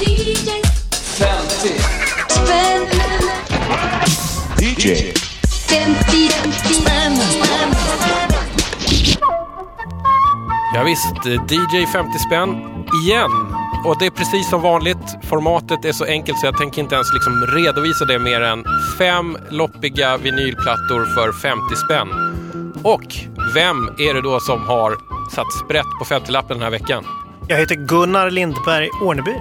DJ 50 spänn DJ 50 spänn Ja, visst, DJ 50 spänn igen. Och det är precis som vanligt. Formatet är så enkelt så jag tänker inte ens liksom redovisa det mer än fem loppiga vinylplattor för 50 spänn. Och vem är det då som har satt sprätt på 50-lappen den här veckan? Jag heter Gunnar Lindberg Orneby.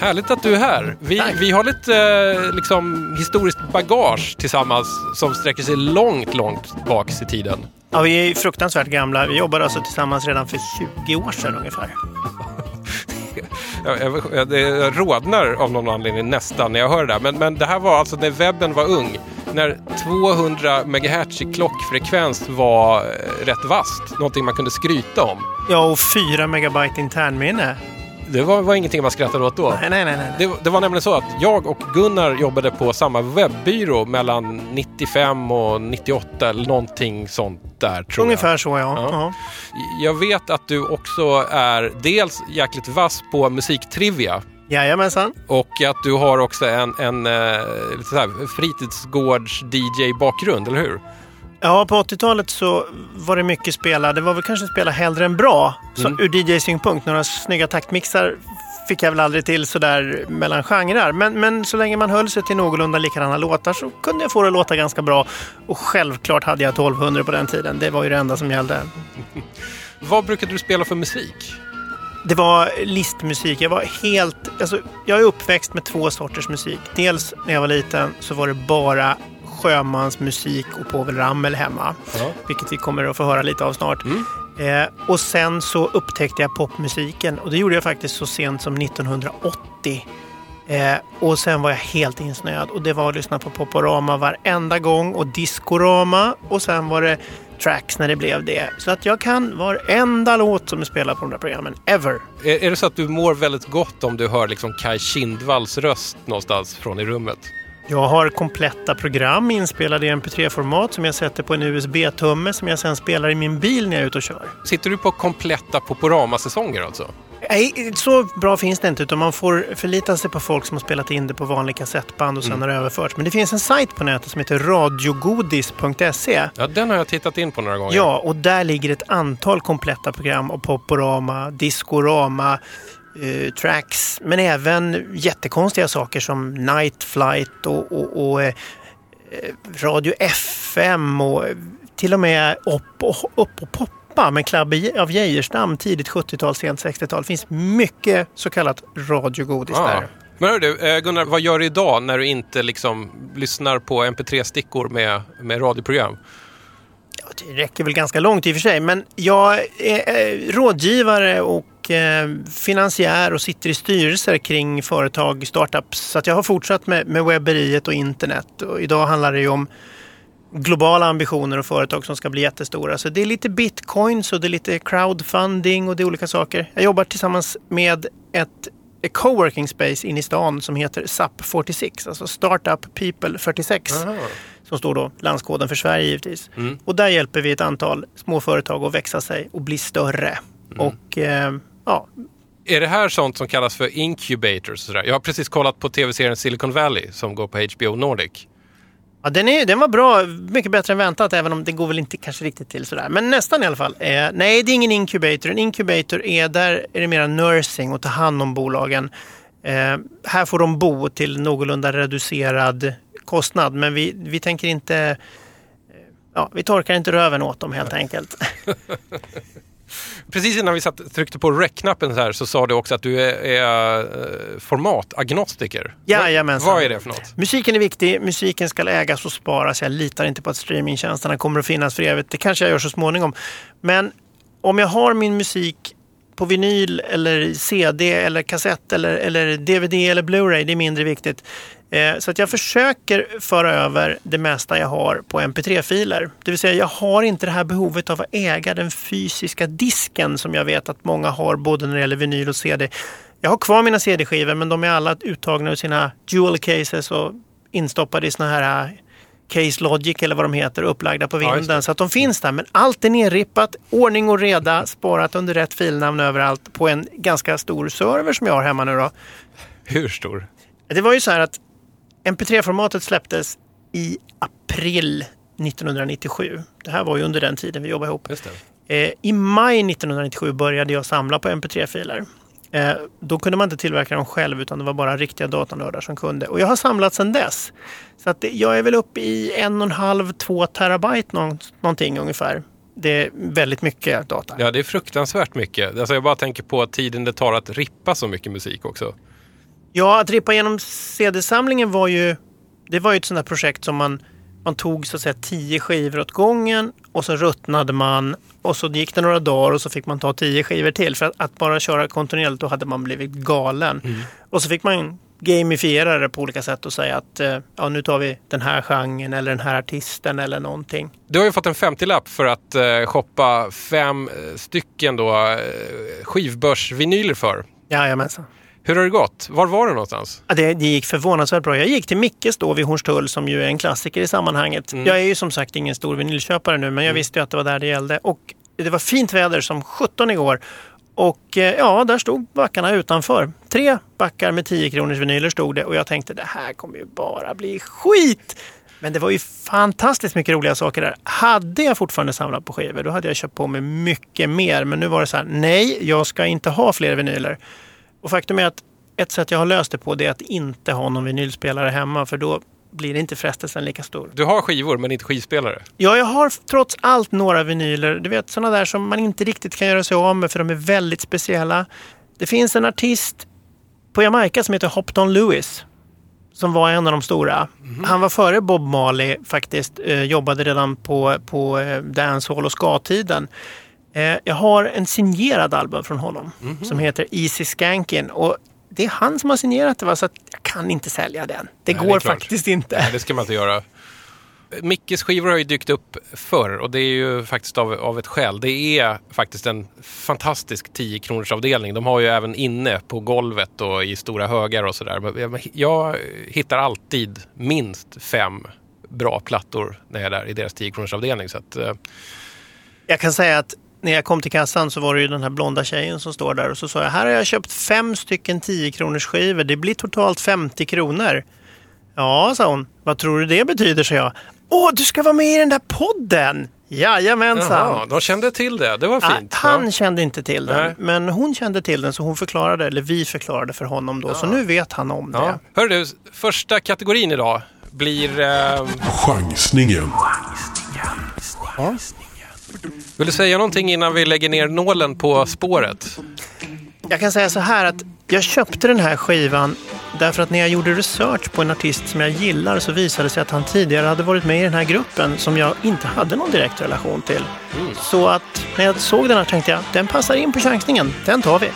Härligt att du är här. Vi, Tack. vi har lite eh, liksom, historiskt bagage tillsammans som sträcker sig långt, långt bak i tiden. Ja, vi är fruktansvärt gamla. Vi jobbade alltså tillsammans redan för 20 år sedan ungefär. Jag, jag, jag, rådnar rodnar av någon anledning nästan när jag hör det där. Men, men det här var alltså när webben var ung. När 200 MHz i klockfrekvens var eh, rätt vasst. Någonting man kunde skryta om. Ja, och 4 megabyte internminne. Det var, var ingenting man skrattade åt då. Nej, nej, nej. nej. Det, det var nämligen så att jag och Gunnar jobbade på samma webbyrå mellan 95 och 98 eller någonting sånt där tror Ungefär jag. så, ja. Ja. ja. Jag vet att du också är dels jäkligt vass på musiktrivia Jajamensan. och att du har också en, en eh, så här fritidsgårds-DJ-bakgrund, eller hur? Ja, på 80-talet så var det mycket spela. Det var väl kanske spela hellre än bra. Så Mm. ur DJ-synpunkt. Några snygga taktmixar fick jag väl aldrig till sådär mellan genrer. Men, men så länge man höll sig till någorlunda likadana låtar så kunde jag få det att låta ganska bra. Och självklart hade jag 1200 på den tiden. Det var ju det enda som gällde. Vad brukade du spela för musik? Det var listmusik. Jag var helt... Alltså, jag är uppväxt med två sorters musik. Dels när jag var liten så var det bara sjömansmusik och Povel Ramel hemma. Ja. Vilket vi kommer att få höra lite av snart. Eh, och sen så upptäckte jag popmusiken och det gjorde jag faktiskt så sent som 1980. Eh, och sen var jag helt insnöad och det var att lyssna på Poporama varenda gång och Discorama och sen var det tracks när det blev det. Så att jag kan varenda låt som är spelad på de där programmen, ever. Är, är det så att du mår väldigt gott om du hör liksom Kai Kindvalls röst någonstans från i rummet? Jag har kompletta program inspelade i mp3-format som jag sätter på en USB-tumme som jag sen spelar i min bil när jag är ute och kör. Sitter du på kompletta Poporama-säsonger alltså? Nej, så bra finns det inte utan man får förlita sig på folk som har spelat in det på vanlig kassettband och sen har det överförts. Men det finns en sajt på nätet som heter radiogodis.se. Ja, den har jag tittat in på några gånger. Ja, och där ligger ett antal kompletta program av Poporama, Discorama, eh, tracks, men även jättekonstiga saker som Night Flight och, och, och eh, eh, Radio FM och eh, till och med Upp och, upp och Poppa med Klabbe av Geijerstam tidigt 70-tal, sent 60-tal. Det finns mycket så kallat radiogodis Ah. där. Men hör du, eh, Gunnar, vad gör du idag när du inte liksom lyssnar på mp3-stickor med, med radioprogram? Ja, det räcker väl ganska långt i och för sig, men jag är rådgivare och eh, finansiär och sitter i styrelser kring företag, startups. Så att jag har fortsatt med, med webberiet och internet. Och idag handlar det ju om globala ambitioner och företag som ska bli jättestora. Så det är lite bitcoins och det är lite crowdfunding och det är olika saker. Jag jobbar tillsammans med ett coworking space in i stan som heter SAP46, alltså Startup People 46 som står då landskoden för Sverige givetvis. Och där hjälper vi ett antal små företag att växa sig och bli större. Och eh, ja, Är det här sånt som kallas för incubators? sådär? Jag har precis kollat på tv-serien Silicon Valley som går på HBO Nordic. ja den, är, den var bra, mycket bättre än väntat även om det går väl inte kanske riktigt till sådär. Men nästan i alla fall. Eh, nej, det är ingen incubator. En incubator är, där är det mera nursing och ta hand om bolagen. Eh, här får de bo till någorlunda reducerad kostnad men vi, vi tänker inte eh, Ja, vi torkar inte röven åt dem helt enkelt. Precis innan vi satt, tryckte på rec-knappen så, här, så sa du också att du är, är eh, formatagnostiker. Jajamensan. Vad, vad är det för något? Musiken är viktig, musiken ska ägas och sparas. Jag litar inte på att streamingtjänsterna kommer att finnas för evigt. Det kanske jag gör så småningom. Men om jag har min musik på vinyl eller CD eller kassett eller, eller DVD eller Blu-ray, det är mindre viktigt. Eh, så att jag försöker föra över det mesta jag har på MP3-filer. Det vill säga jag har inte det här behovet av att äga den fysiska disken som jag vet att många har både när det gäller vinyl och CD. Jag har kvar mina CD-skivor men de är alla uttagna ur sina jewel cases och instoppade i såna här Case Logic eller vad de heter upplagda på Ja, vinden. det. så att de finns där. Men allt är nerrippat, ordning och reda, sparat under rätt filnamn överallt på en ganska stor server som jag har hemma nu då. Hur stor? Det var ju så här att MP3-formatet släpptes i april 1997. Det här var ju under den tiden vi jobbade ihop. Just det. Eh, I maj 1997 började jag samla på MP3-filer. Eh, då kunde man inte tillverka dem själv utan det var bara riktiga datanördar som kunde. Och jag har samlat sedan dess. Så att det, jag är väl uppe i en och en halv, två terabyte någon, någonting ungefär. Det är väldigt mycket data. Ja, det är fruktansvärt mycket. Alltså jag bara tänker på tiden det tar att rippa så mycket musik också. Ja, att rippa igenom CD-samlingen var ju, det var ju ett sånt där projekt som man, man tog så att säga tio skivor åt gången och så ruttnade man och så gick det några dagar och så fick man ta tio skivor till. För att, att bara köra kontinuerligt då hade man blivit galen. Och så fick man gamifiera det på olika sätt och säga att eh, ja, nu tar vi den här genren eller den här artisten eller någonting. Du har ju fått en 50-lapp för att eh, shoppa fem eh, stycken då, eh, skivbörsvinyler för. Jajamensan. Hur har det gått? Var var du någonstans? Ja, det, det gick förvånansvärt bra. Jag gick till Mickes då vid Hornstull som ju är en klassiker i sammanhanget. Mm. Jag är ju som sagt ingen stor vinylköpare nu men jag visste ju att det var där det gällde. Och det var fint väder som 17 igår. Och eh, ja, där stod backarna utanför. Tre backar med 10 kronors vinyler stod det och jag tänkte det här kommer ju bara bli skit. Men det var ju fantastiskt mycket roliga saker där. Hade jag fortfarande samlat på skivor då hade jag köpt på mig mycket mer. Men nu var det så här, nej, jag ska inte ha fler vinyler. Och faktum är att ett sätt jag har löst det på det är att inte ha någon vinylspelare hemma för då blir inte frestelsen lika stor. Du har skivor men inte skivspelare. Ja, jag har trots allt några vinyler. Du vet sådana där som man inte riktigt kan göra sig av med för de är väldigt speciella. Det finns en artist på Jamaica som heter Hopton Lewis. Som var en av de stora. Han var före Bob Marley faktiskt. Eh, jobbade redan på, på eh, dancehall och ska-tiden. Eh, jag har en signerad album från honom som heter Easy Skankin. Och det är han som har signerat det va? så att jag kan inte sälja den. Det Nej, det går klart. faktiskt inte. Nej, det ska man inte göra. Mickes skivor har ju dykt upp förr och det är ju faktiskt av, av ett skäl. Det är faktiskt en fantastisk 10 kronors avdelning. De har ju även inne på golvet och i stora högar och sådär. Jag- hittar alltid minst fem bra plattor när jag är där i deras 10 kronors avdelning. Så att, eh, Jag kan säga att när jag kom till kassan så var det ju den här blonda tjejen som står där och så sa jag här har jag köpt fem stycken 10 kronors skivor. Det blir totalt 50 kronor. Ja, sa hon. Vad tror du det betyder, sa jag. Åh, du ska vara med i den där podden! Jajamensan! jaha, de kände till det. Det var Ja, fint. han Ja. kände inte till den, Nej. men hon kände till den så hon förklarade, eller vi förklarade för honom då. Så nu vet han om det. Ja. Hör du, första kategorin idag blir... Eh, Chansningen. Vill du säga någonting innan vi lägger ner nålen på spåret? Jag kan säga så här att jag köpte den här skivan därför att när jag gjorde research på en artist som jag gillar så visade det sig att han tidigare hade varit med i den här gruppen som jag inte hade någon direkt relation till. Så att när jag såg den här tänkte jag, den passar in på chansningen, den tar vi.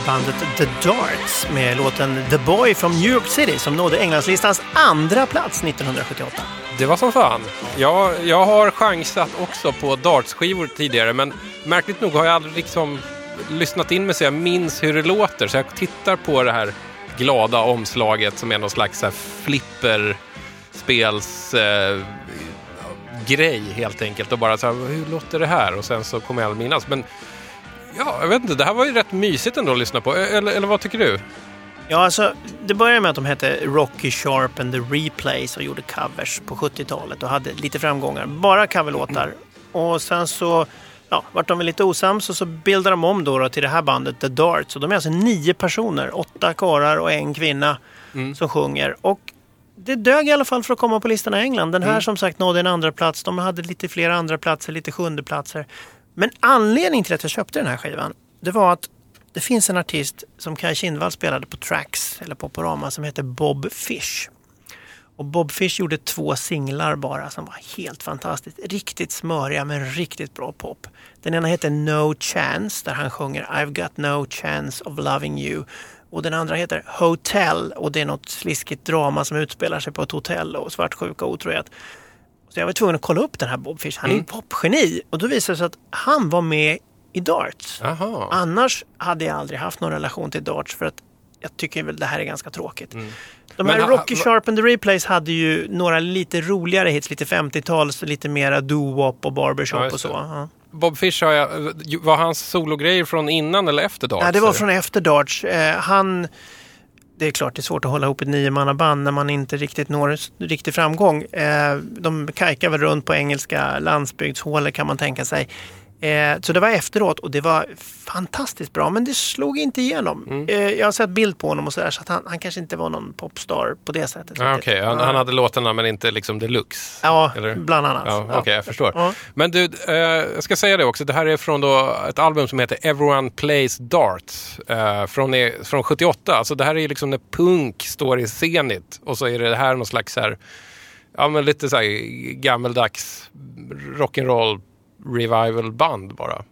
Brittiska coverbandet The Darts med låten The Boy from New York City som nådde Englandslistans andra plats 1978. Det var som fan. Jag, jag har chansat också på dartskivor tidigare men märkligt nog har jag aldrig liksom lyssnat in mig så jag minns hur det låter. Så jag tittar på det här glada omslaget som är någon slags flipperspelsgrej flipperspels eh, grej helt enkelt och bara så här, hur låter det här? Och sen så kommer jag aldrig minnas. Men ja, jag vet inte, det här var ju rätt mysigt ändå att lyssna på. Eller, eller vad tycker du? Ja, alltså, det började med att de hette Rocky Sharp and the Replays och gjorde covers på 70-talet och hade lite framgångar. Bara coverlåtar. Och sen så ja, vart de väl lite osams och så bildade de om då, då till det här bandet The Darts. Och de är alltså nio personer, åtta karlar och en kvinna som sjunger. Och det dög i alla fall för att komma på listan i England. Den här som sagt nådde en andra plats. De hade lite fler andra platser, lite sjunde platser. Men anledningen till att jag köpte den här skivan, det var att det finns en artist som Kaj Kindvall spelade på Trax eller Poporama som heter Bob Fish. Och Bob Fish gjorde två singlar bara som var helt fantastiskt. Riktigt smöriga men riktigt bra pop. Den ena heter No Chance där han sjunger I've got no chance of loving you. Och den andra heter Hotel och det är något sliskigt drama som utspelar sig på ett hotell och svartsjuka och otrohet. Så jag var tvungen att kolla upp den här Bob Fish. Han är ju popgeni. Och då visade det sig att han var med i Darts. Jaha. Annars hade jag aldrig haft någon relation till darts för att jag tycker väl det här är ganska tråkigt. De Men här ha- Rocky va- Sharp and the Replays hade ju några lite roligare hits, lite 50-tals, lite mera doo-wop och barbershop Ja, och så. Ja. Bob Fish har jag, var hans sologrejer från innan eller efter Darts? Nej, det var från efter darts. Eh, han, det är klart det är svårt att hålla ihop ett niomannaband när man inte riktigt når riktig framgång. Eh, de kajkar väl runt på engelska landsbygdshålor kan man tänka sig. Eh, så det var efteråt och det var fantastiskt bra men det slog inte igenom. Mm. Eh, jag har sett bild på honom och sådär så att han, han kanske inte var någon popstar på det sättet. Ah, Okej, han, han hade låtarna men inte liksom deluxe? Ja, Eller? bland annat. Ja. Okej, jag förstår. Ja. Men du, eh, jag ska säga det också. Det här är från då ett album som heter Everyone Plays Darts. Eh, från, från 78. Alltså det här är liksom när punk står i zenit. Och så är det här någon slags här, ja men lite så här gammeldags rock'n'roll revival band bara.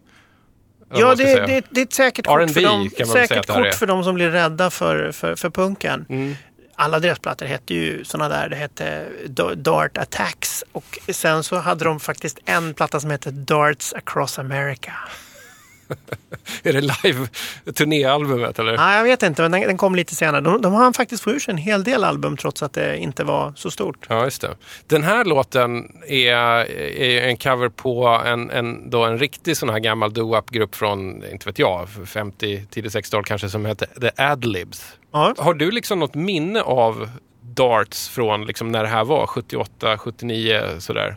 Ja, det, det, det är ett säkert kort, för dem, säkert kort för de som blir rädda för, för, för punken. Mm. Alla deras plattor hette ju sådana där. Det hette Da- Dart Attacks och sen så hade de faktiskt en platta som hette Darts Across America. Är det live-turnéalbumet eller? Nej, jag vet inte, men den, den kom lite senare. De, de har faktiskt fått ur sig en hel del album trots att det inte var så stort. Ja, just det. Den här låten är, är en cover på en, en, då en riktig sån här gammal doo-wop-grupp från, inte vet jag, 50, tidigt 60-tal kanske, som hette The Adlibs. Ja. Har du liksom något minne av darts från liksom när det här var, 78, 79 sådär?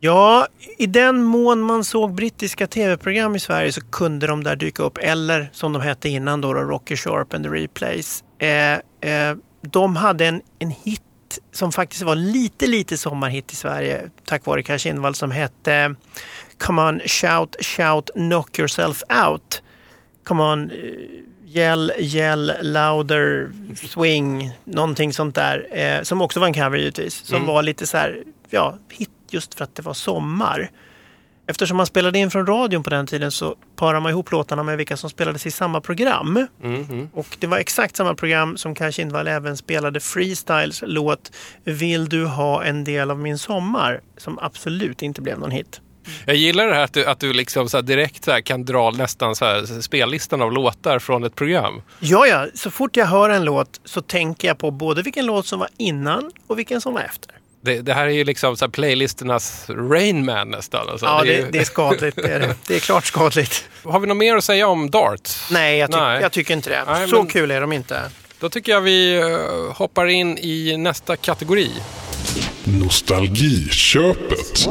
Ja, i den mån man såg brittiska tv-program i Sverige så kunde de där dyka upp. Eller som de hette innan då, då Rocky Sharp and the Replays. Eh, eh, de hade en, en hit som faktiskt var lite, lite sommarhit i Sverige tack vare Kaj Kindvall som hette Come on, shout, shout, knock yourself out. Come on, eh, yell, yell, louder, swing, någonting sånt där. Eh, som också var en cover givetvis. Som var lite så här, ja, hit just för att det var sommar. Eftersom man spelade in från radion på den tiden så parade man ihop låtarna med vilka som spelades i samma program. Mhm. Och det var exakt samma program som Kaj Kindvall även spelade Freestyles låt Vill du ha en del av min sommar? Som absolut inte blev någon hit. Jag gillar det här att du, att du liksom så direkt så kan dra nästan så spellistan av låtar från ett program. Ja, ja, så fort jag hör en låt så tänker jag på både vilken låt som var innan och vilken som var efter. Det, det här är ju liksom så här playlisternas Rain Man nästan. Alltså. Ja, Det är det, ju- det är skadligt. Det är, det. det är klart skadligt. Har vi något mer att säga om darts? Nej, jag, ty- Nej. jag tycker inte det. Nej, så men- kul är de inte. Då tycker jag vi eh, hoppar in i nästa kategori. Nostalgiköpet.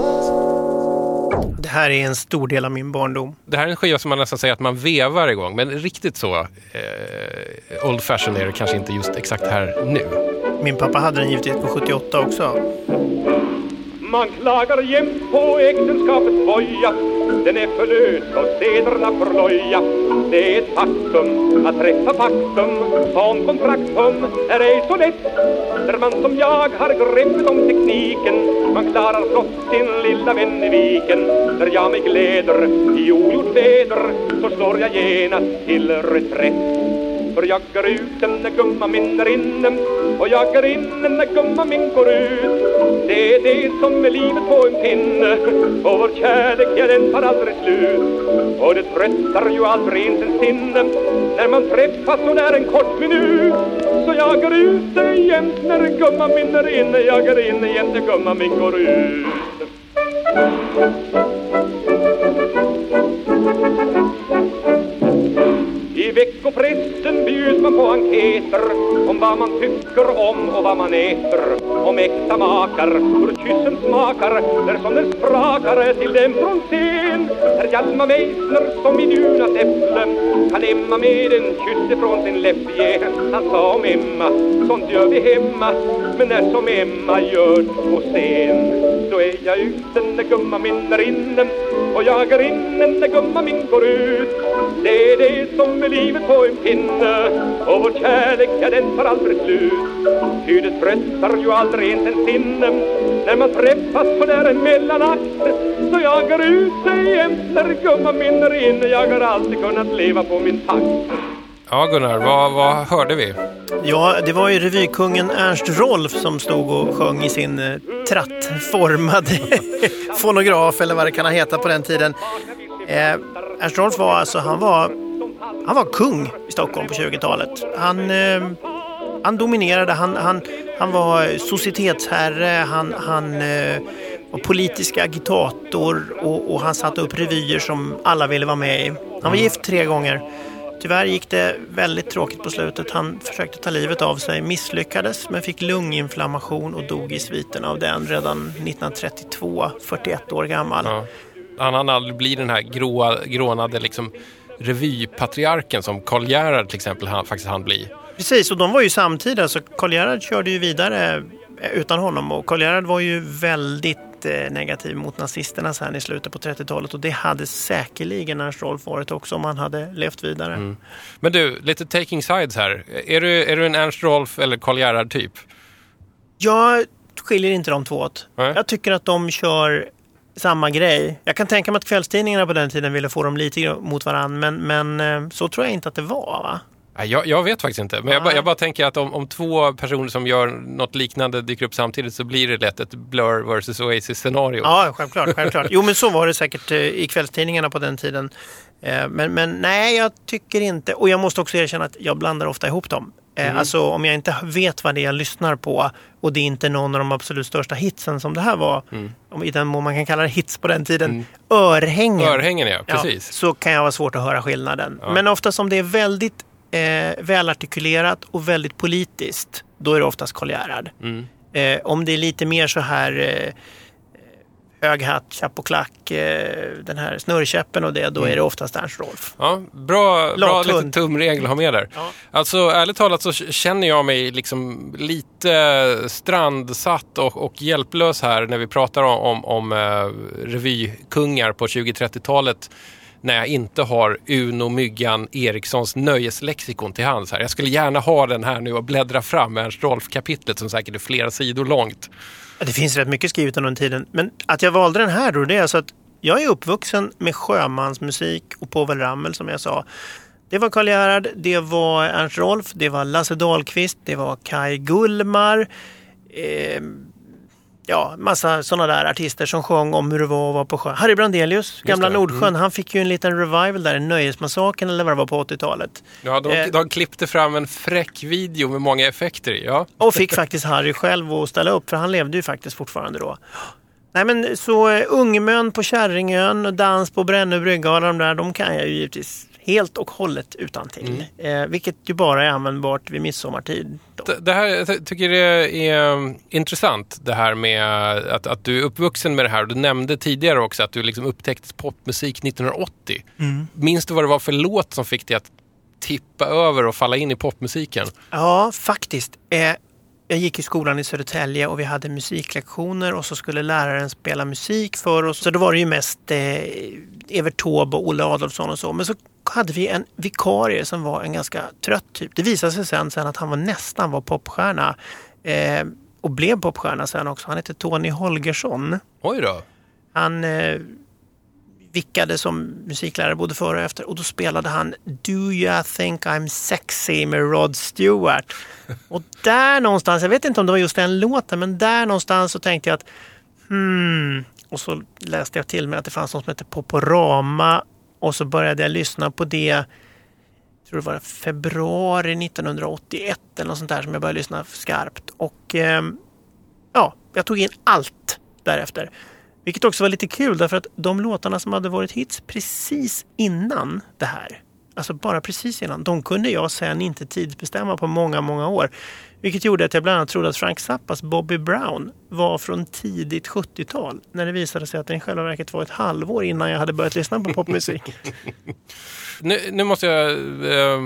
Det här är en stor del av min barndom. Det här är en skiva som man nästan säger att man vevar igång, men riktigt så eh, old fashion är det kanske inte just exakt här nu. Min pappa hade den givetvis på 78 också. Man klagar jämt på äktenskapets boja den är för lös och sederna för loja. Det är ett faktum att träffa faktum som kontraktum är ej så lätt. När man som jag har greppet om tekniken, man klarar trots sin lilla vän i viken. När jag mig gläder i ogjort väder, så slår jag genast till reträtt. För jag går ut när gumman min är inne och jag går inne när gumman min går ut. Det är det som är livet på en pinne och vår kärlek, ja den tar aldrig slut. Och det tröttar ju aldrig ens en sinne när man träffas så där en kort minut. Så jag går ut jämt när gumman min är inne, jag går in jämt när gumman min går ut. Veckopressen bjuds man på enkäter om vad man tycker om och vad man äter. Om äkta makar, hur kyssen smakar, där som den sprakar till dem från scen. Herr Hjalmar Meissner som i Dunas äpple kan Emma med en kyss ifrån sin läpp ge. Han sa om Emma, sånt gör vi hemma, men när som Emma gör på scen. Då är jag ute när gumman min är inne och jag är inne när gumman min går ut. Det är det som är livet på en pinne och vår kärlek, ja den tar aldrig slut. Ty det tröttar ju aldrig ens en sinne när man träffas på där mellanakt. Så jag är ute jämt när gumman min är inne, jag har alltid kunnat leva på min takt. Ja, Gunnar, vad, vad hörde vi? Ja, det var ju revykungen Ernst Rolf som stod och sjöng i sin eh, trattformade fonograf eller vad det kan ha hetat på den tiden. Eh, Ernst Rolf var alltså, han var, han var kung i Stockholm på 20-talet. Han, eh, han dominerade, han, han, han var societetsherre, han, han eh, var politisk agitator och, och han satte upp revyer som alla ville vara med i. Han var gift tre gånger. Tyvärr gick det väldigt tråkigt på slutet. Han försökte ta livet av sig, misslyckades men fick lunginflammation och dog i sviten av den redan 1932, 41 år gammal. Ja. Han hann aldrig bli den här gråa, grånade liksom, revypatriarken som Karl Gerhard till exempel han, faktiskt hann bli. Precis, och de var ju samtida så Karl Gerhard körde ju vidare utan honom och Karl Gerhard var ju väldigt eh, negativ mot nazisterna sen i slutet på 30-talet och det hade säkerligen Ernst Rolf varit också om han hade levt vidare. Mm. Men du, lite taking sides här. Är du, är du en Ernst Rolf eller Karl Gerhard typ? Jag skiljer inte de två åt. Nej. Jag tycker att de kör samma grej. Jag kan tänka mig att kvällstidningarna på den tiden ville få dem lite mot varandra men, men eh, så tror jag inte att det var. Va? Jag, jag vet faktiskt inte. Men jag, bara- jag bara tänker att om, om två personer som gör något liknande dyker upp samtidigt så blir det lätt ett Blur versus Oasis-scenario. Ja, självklart, självklart. Jo, men så var det säkert eh, i kvällstidningarna på den tiden. Eh, Men, men nej, jag tycker inte. Och jag måste också erkänna att jag blandar ofta ihop dem. Eh, Alltså om jag inte vet vad det är jag lyssnar på och det är inte någon av de absolut största hitsen som det här var, om i den mån man kan kalla det hits på den tiden, örhängen. Örhängen, ja. Ja, Precis. så kan jag vara svårt att höra skillnaden. Men ofta som det är väldigt eh, välartikulerat och väldigt politiskt, då är det oftast Karl Gerhard. Mm. Eh, om det är lite mer så här eh, hög hatt, chapp och klack, eh, den här snurrkäppen och det, då är det oftast Ernst Rolf. Ja, bra, bra Lat lite hund. tumregel att ha med där. Ja. Alltså ärligt talat så känner jag mig liksom lite strandsatt och, och hjälplös här när vi pratar om, om, om eh, revykungar på 20-30-talet när jag inte har Uno Myggan Erikssons nöjeslexikon till hands här. Jag skulle gärna ha den här nu och bläddra fram Ernst Rolf-kapitlet som säkert är flera sidor långt. Det finns rätt mycket skrivet under den tiden. Men att jag valde den här då, det är alltså att jag är uppvuxen med sjömansmusik och Povel Ramel som jag sa. Det var Karl Gerhard, det var Ernst Rolf, det var Lasse Dahlqvist, det var Kai Gullmar. Eh, ja, massa sådana där artister som sjöng om hur det var att vara på sjön. Harry Brandelius, gamla det. Nordsjön, han fick ju en liten revival där, en Nöjesmassakern eller vad det var på 80-talet. Ja, de, Eh. de klippte fram en fräck video med många effekter i. Ja. Och fick faktiskt Harry själv att ställa upp, för han levde ju faktiskt fortfarande då. Nej men så uh, Ungmön på Kärringön och Dans på Brännö brygga och de där, de kan jag ju givetvis helt och hållet utan till. Eh, vilket ju bara är användbart vid midsommartid. Då. Det- Det här, jag ty- tycker det är um, intressant det här med att, att du är uppvuxen med det här. Du nämnde tidigare också att du liksom upptäckte popmusik 1980. Minns du vad det var för låt som fick dig att tippa över och falla in i popmusiken? Ja, faktiskt. Eh, jag gick i skolan i Södertälje och vi hade musiklektioner och så skulle läraren spela musik för oss. Så då var det ju mest eh, Evert Taube och Olle Adolfsson och så. Men så hade vi en vikarie som var en ganska trött typ. Det visade sig sen, sen att han var nästan var popstjärna. Eh, och blev popstjärna sen också. Han hette Tony Holgersson. Oj då. Han eh, vickade som musiklärare både före och efter och då spelade han Do you think I'm sexy med Rod Stewart. Och där någonstans, jag vet inte om det var just den låten, men där någonstans så tänkte jag att hmm. Och så läste jag till mig att det fanns något som hette Poporama och så började jag lyssna på det jag tror det var februari 1981 eller något sånt där som jag började lyssna skarpt. Och eh, ja, jag tog in allt därefter. Vilket också var lite kul därför att de låtarna som hade varit hits precis innan det här, alltså bara precis innan, de kunde jag sen inte tidsbestämma på många, många år. Vilket gjorde att jag bland annat trodde att Frank Zappas Bobby Brown var från tidigt 70-tal. När det visade sig att den i själva verket var ett halvår innan jag hade börjat lyssna på popmusik. Nu, nu måste jag eh,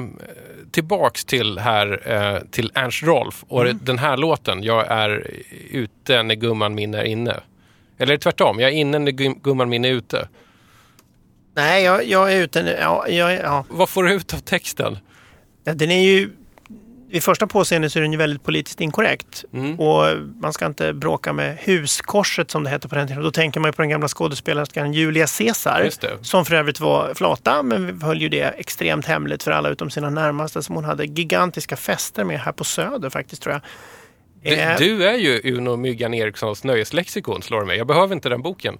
tillbaks till här eh, till Ernst Rolf och den här låten. Jag är ute när gumman min är inne. Eller tvärtom, jag är inne när gum- gumman min är ute. Nej, jag, jag är ute. Ja, jag, ja. Vad får du ut av texten? Ja, Den är ju... Vid första påseendet så är den ju väldigt politiskt inkorrekt. Mm. Och man ska inte bråka med huskorset som det hette på den tiden. Då tänker man ju på den gamla skådespelerskan Julia Caesar. Som för övrigt var flata, men vi höll ju det extremt hemligt för alla utom sina närmaste som hon hade gigantiska fester med här på Söder faktiskt tror jag. Du, Eh, du är ju Uno Myggan Erikssons nöjeslexikon, slår mig. Jag behöver inte den boken.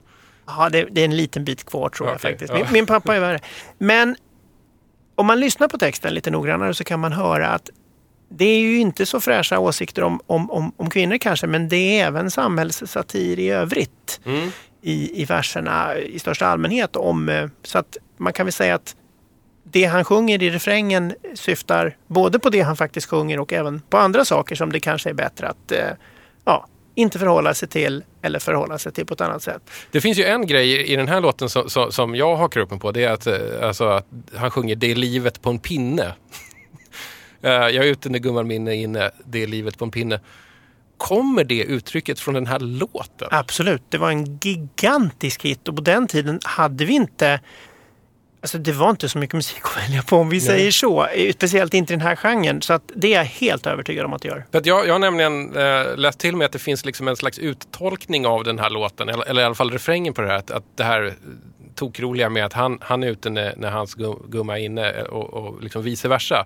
Ja, det, det är en liten bit kvar tror jag Okej, faktiskt. ja. Min, min pappa är värre. Men om man lyssnar på texten lite noggrannare så kan man höra att det är ju inte så fräscha åsikter om, om, om, om kvinnor kanske, men det är även samhällssatir i övrigt Mm. i, i verserna i största allmänhet. om eh, Så att man kan väl säga att det han sjunger i refrängen syftar både på det han faktiskt sjunger och även på andra saker som det kanske är bättre att eh, inte förhålla sig till eller förhålla sig till på ett annat sätt. Det finns ju en grej i den här låten som, som, som jag hakar upp mig på. Det är att, eh, alltså, att han sjunger Det är livet på en pinne. Eh, jag är ute när gumman min är inne. Det är livet på en pinne. Kommer det uttrycket från den här låten? Absolut, det var en gigantisk hit och på den tiden hade vi inte Alltså det var inte så mycket musik att välja på om vi säger så. Eh, Speciellt inte i den här genren. Så att det är jag helt övertygad om att det gör. För jag, jag har nämligen eh, läst till mig att det finns liksom en slags uttolkning av den här låten, eller, eller i alla fall refrängen på det här. Att, att det här tokroliga med att han, han är ute när, när hans gum- gumma är inne eh, och, och liksom vice versa.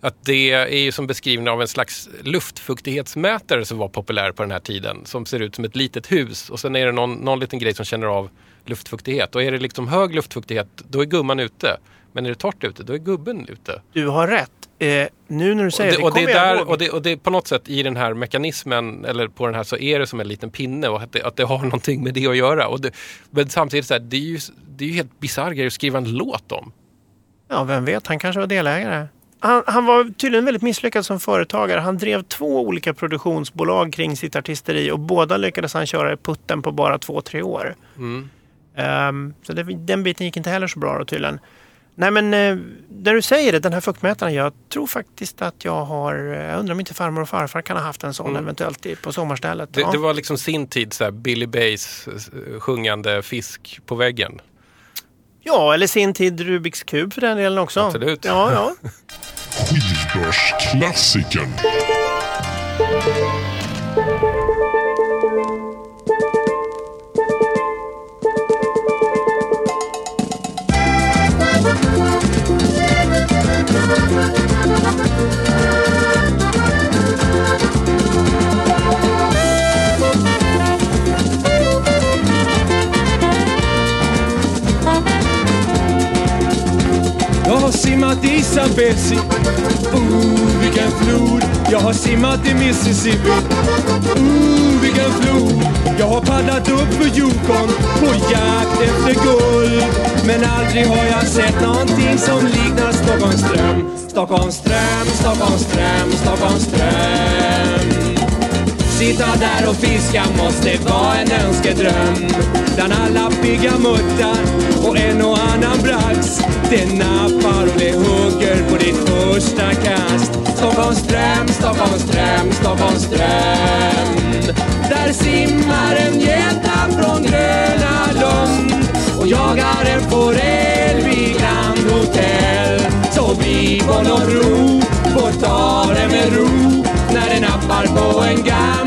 Att det är ju som beskrivning av en slags luftfuktighetsmätare som var populär på den här tiden. Som ser ut som ett litet hus och sen är det någon, någon liten grej som känner av luftfuktighet. Och är det liksom hög luftfuktighet, då är gumman ute. Men är det torrt ute, då är gubben ute. Du har rätt. Eh, nu när du Och säger det, det, och, det är där, och, det, och det är på något sätt i den här mekanismen, eller på den här, så är det som en liten pinne och att det, att det har någonting med det att göra. Och men samtidigt, så här, det, är ju, det är ju helt bisarr grej att skriva en låt om. Ja, vem vet, han kanske var delägare. Han, han var tydligen väldigt misslyckad som företagare. Han drev två olika produktionsbolag kring sitt artisteri och båda lyckades han köra i putten på bara två, tre år. Mm. Ehm, så det, den biten gick inte heller så bra då tydligen. Nej men eh, när du säger det, den här fuktmätaren, jag tror faktiskt att jag har, eh, jag undrar om inte farmor och farfar kan ha haft en sån eventuellt i- på sommarstället. Det, ja. det var liksom sin tid, så här, Billy Bays eh, sjungande fisk på väggen. ja, eller sin tid Rubiks kub för den delen också. Absolut. Ja, ja. Skivbörsklassikern. Jag har simmat i Zambezi, ooh vilken flod. Jag har simmat i Mississippi, ooh vilken flod. Jag har paddlat upp för Yukon på jakt efter guld. Men aldrig har jag sett någonting som liknar Stockholms ström. Stockholms ström, Stockholms ström, Stockholms ström. Sitta där och fiska måste vara en önskedröm Bland alla pigga muttar och en och annan brax Det nappar och det hugger på ditt första kast Stockholms dröm, Stockholmsdröm. Stockholms ström. Där simmar en gädda från Gröna Lund och jagar en forell vid Grand Hotel. Så vi på ro, får ta det med ro när den nappar på en gammal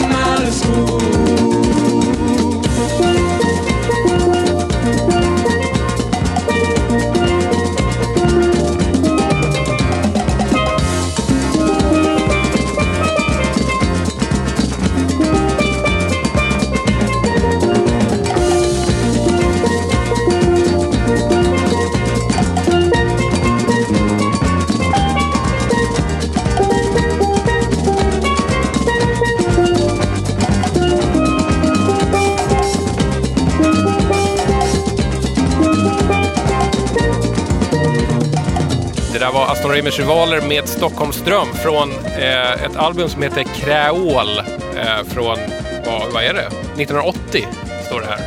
Aston Reimers rivaler med Stockholmsström från eh, ett album som heter Kräol eh, från, vad, vad är det? 1980 står det här.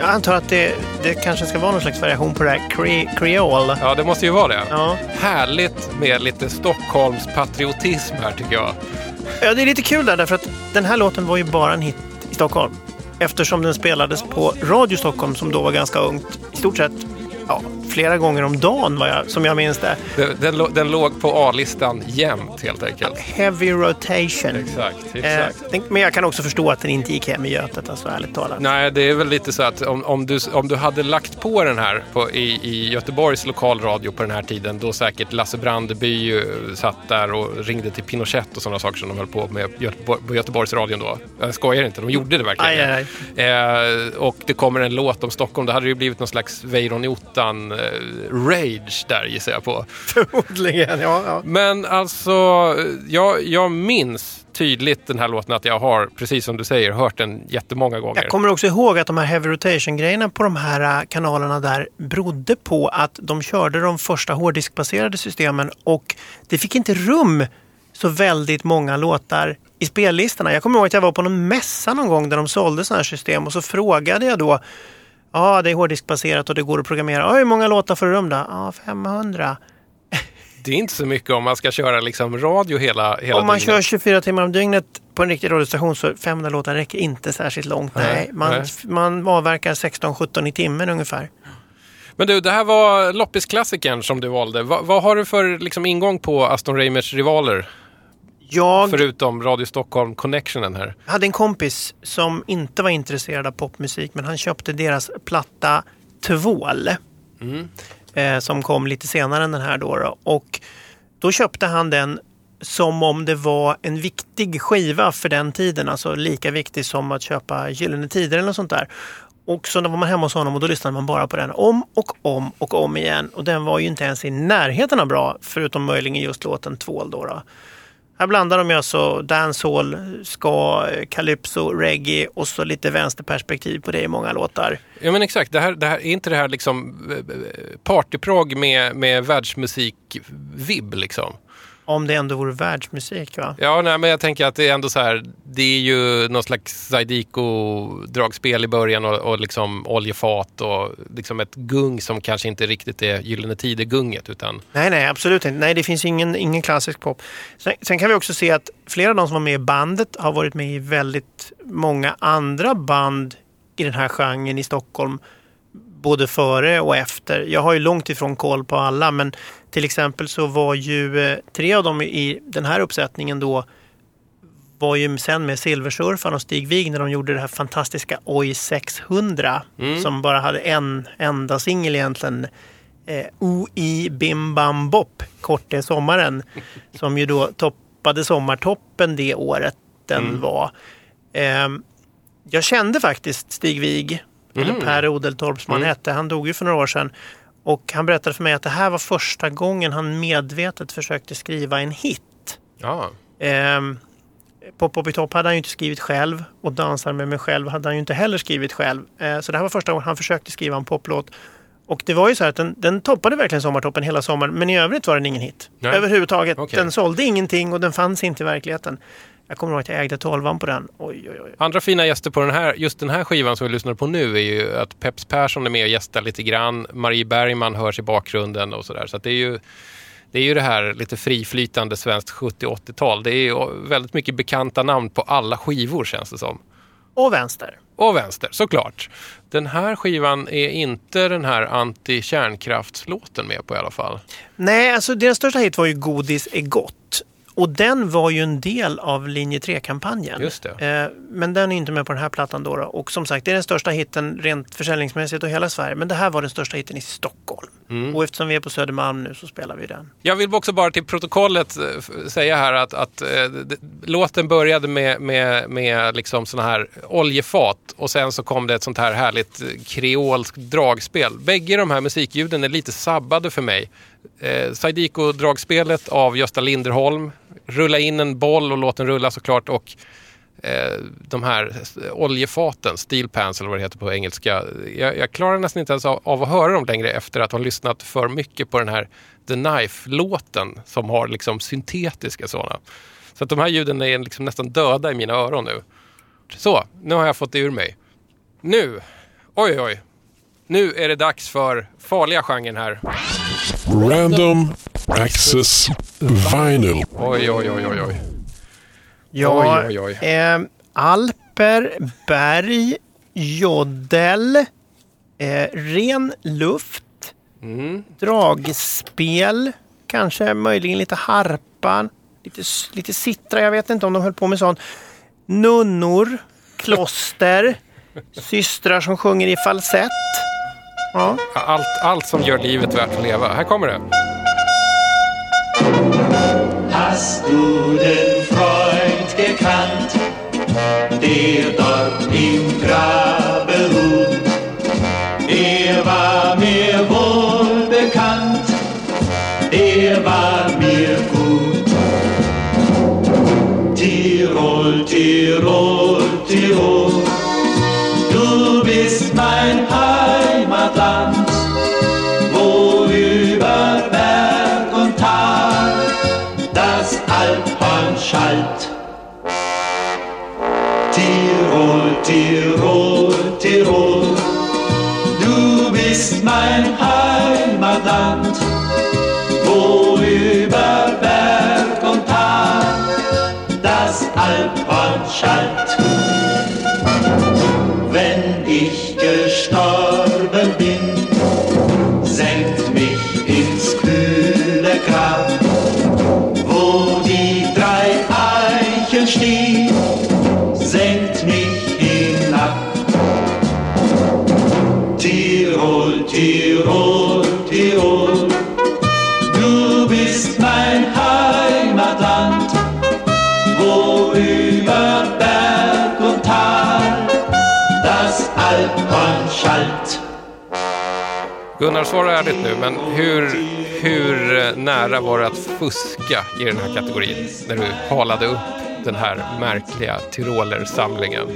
Jag antar att det, det kanske ska vara någon slags variation på det här cre, creole. Ja, det måste ju vara det. Ja. Härligt med lite Stockholms patriotism här tycker jag. ja, det är lite kul där därför att den här låten var ju bara en hit i Stockholm. Eftersom den spelades på Radio Stockholm som då var ganska ungt. I stort sett ja, flera gånger om dagen var jag, som jag minns det. Den, den, den låg på A-listan jämt helt enkelt. Heavy rotation. Exakt, Eh, exakt. den- men jag kan också förstå att den inte gick hem i Götet, alltså ärligt talat. Nej, det är väl lite så att om, om, du, om du hade lagt på den här på, i, i Göteborgs lokalradio på den här tiden då säkert Lasse Brandeby eh, satt där och ringde till Pinochet och sådana saker som de höll på med på Göteborgsradion då. Jag skojar inte, de gjorde det verkligen. Aj, aj, Eh, och det kommer en låt om Stockholm, då hade det ju blivit någon slags Weiron Ottan eh, rage där gissar jag på. Förmodligen, ja. ja. Men alltså, jag, jag minns tydligt den här låten att jag har, precis som du säger, hört den jättemånga gånger. Jag kommer också ihåg att de här heavy rotation-grejerna på de här äh, kanalerna där berodde på att de körde de första hårddiskbaserade systemen och det fick inte rum så väldigt många låtar i spellistorna. Jag kommer ihåg att jag var på någon mässa någon gång där de sålde sådana här system och så frågade jag då Ja, det är hårddiskbaserat och det går att programmera. Ja, hur många låtar får du rum då? Ja, 500. Det är inte så mycket om man ska köra liksom radio hela, hela Om man dygnet. kör 24 timmar om dygnet på en riktig radiostation så 500 låtar räcker inte särskilt långt. Nej, Nej, man, nej. man avverkar 16-17 i timmen ungefär. Men du, det här var loppisklassikern som du valde. Va, vad har du för liksom, ingång på Aston Reimers rivaler? Jag Förutom Radio Stockholm Connectionen här. hade en kompis som inte var intresserad av popmusik men han köpte deras platta Tvål. Eh, som kom lite senare än den här då, då. Och då köpte han den som om det var en viktig skiva för den tiden. Alltså lika viktig som att köpa Gyllene Tider eller något sånt där. Och så var man hemma hos honom och då lyssnade man bara på den om och om och om igen. Och den var ju inte ens i närheten av bra, förutom möjligen just låten Tvål. Då, då. Här blandar de ju alltså dancehall, ska, calypso, reggae och så lite vänsterperspektiv på det i många låtar. Ja men exakt, det här, det här, är inte det här liksom eh, eh, partyprog med, med världsmusik-vibb liksom? Om det ändå vore världsmusik va? Ja, nej, men jag tänker att det är ändå så här, det är ju någon slags Zydeco-dragspel i början och, och liksom oljefat och liksom ett gung som kanske inte riktigt är Gyllene Tider-gunget utan Nej, nej, absolut inte. Nej, det finns ingen, ingen klassisk pop. Sen, sen kan vi också se att flera av de som var med i bandet har varit med i väldigt många andra band i den här genren i Stockholm. Både före och efter. Jag har ju långt ifrån koll på alla, men till exempel så var ju eh, tre av dem i den här uppsättningen då var ju sen med Silversurfaren och Stig Wig när de gjorde det här fantastiska Oj 600 som bara hade en enda singel egentligen. Eh, OI Bim Bam Bop, Kort är sommaren, som ju då toppade sommartoppen det året den var. Ehm, jag kände faktiskt Stig Wig, eller Per Odeltorp som han hette. Han dog ju för några år sedan. Och han berättade för mig att det här var första gången han medvetet försökte skriva en hit. ja. Ehm, Pop Pop i topp hade han ju inte skrivit själv och Dansar med mig själv hade han ju inte heller skrivit själv. Eh, så det här var första gången han försökte skriva en poplåt. Och det var ju så här att den, den toppade verkligen sommartoppen hela sommaren men i övrigt var den ingen hit. Nej. Överhuvudtaget. Okej. Den sålde ingenting och den fanns inte i verkligheten. Jag kommer ihåg att jag ägde tolvan på den. Oj, oj, oj. Andra fina gäster på den här, just den här skivan som vi lyssnar på nu är ju att Peps Persson är med och gästar lite grann. Marie Bergman hörs i bakgrunden och sådär. Så att det är ju Det är ju det här lite friflytande svenskt 70 80-tal. Det är ju väldigt mycket bekanta namn på alla skivor känns det som. Och vänster. Och vänster, såklart. Den här skivan är inte den här anti-kärnkraftslåten med på i alla fall. Nej, alltså deras största hit var ju Godis är gott. Och den var ju en del av linje 3-kampanjen. Just det. Eh, Men den är inte med på den här plattan då, då. Och som sagt, det är den största hitten rent försäljningsmässigt och hela Sverige. Men det här var den största hitten i Stockholm. Mm. Och eftersom vi är på Södermalm nu så spelar vi den. Jag vill också bara till protokollet eh, säga här att, att eh, låten började med, med, med liksom såna här oljefat och sen så kom det ett sånt här härligt kreolskt dragspel. Bägge de här musikljuden är lite sabbade för mig. Eh, Saidiko-dragspelet av Gösta Linderholm, rulla in en boll och låt den rulla såklart och eh, de här oljefaten, steel pans eller vad det heter på engelska. Jag, jag klarar nästan inte ens av, av att höra dem längre efter att ha lyssnat för mycket på den här The Knife-låten som har liksom syntetiska sådana. Så att de här ljuden är liksom nästan döda i mina öron nu. Så, nu har jag fått det ur mig. Nu, oj oj, nu är det dags för farliga genren här. Random Access Vinyl. Oj oj oj oj oj. Ja, Oj, oj, oj. Eh, Alper, berg, joddel, eh, ren luft, Mm. dragspel, kanske möjligen lite harpa, lite, lite sittra, jag vet inte om de höll på med sånt. Nunnor, kloster, systrar som sjunger i falsett. Ja. Allt, allt som gör livet värt att leva. Här kommer det. Hast du den Freund gekannt, der dort im Grabe ruht? Schallt. Tirol, Tirol, Tirol, du bist mein Heimatland, Gunnar, svara ärligt nu, men hur, hur nära var det att fuska i den här kategorin när du halade upp den här märkliga Tyroler-samlingen?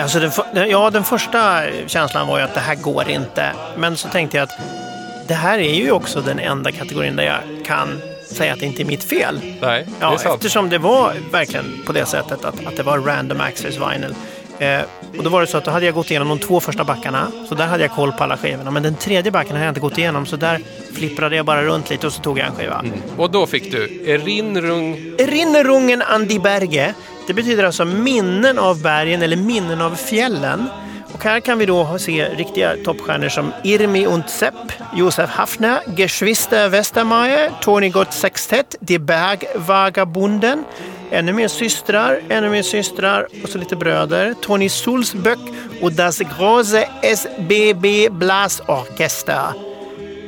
Alltså den, ja, den första känslan var ju att det här går inte. Men så tänkte jag att det här är ju också den enda kategorin där jag kan säga att det inte är mitt fel. Nej, det är sant. eftersom det var verkligen på det sättet att, att det var random access vinyl. Eh, och då var det så att då hade jag gått igenom de två första backarna. Så där hade jag koll på alla skivorna. Men den tredje backen hade jag inte gått igenom. Så där flipprade jag bara runt lite och så tog jag en skiva. Och då fick du Erinrung... Erinnerungen an die Berge. Det betyder alltså minnen av bergen eller minnen av fjällen. Och här kan vi då se riktiga toppstjärnor som Irmi und Sepp, Josef Hafner, Geschwister Westermeier, Tony Gott Sextett, Die Bergvagabunden, ännu mer systrar, ännu mer systrar och så lite bröder, Tony Sulzböck och Das Große SBB Blasorchester.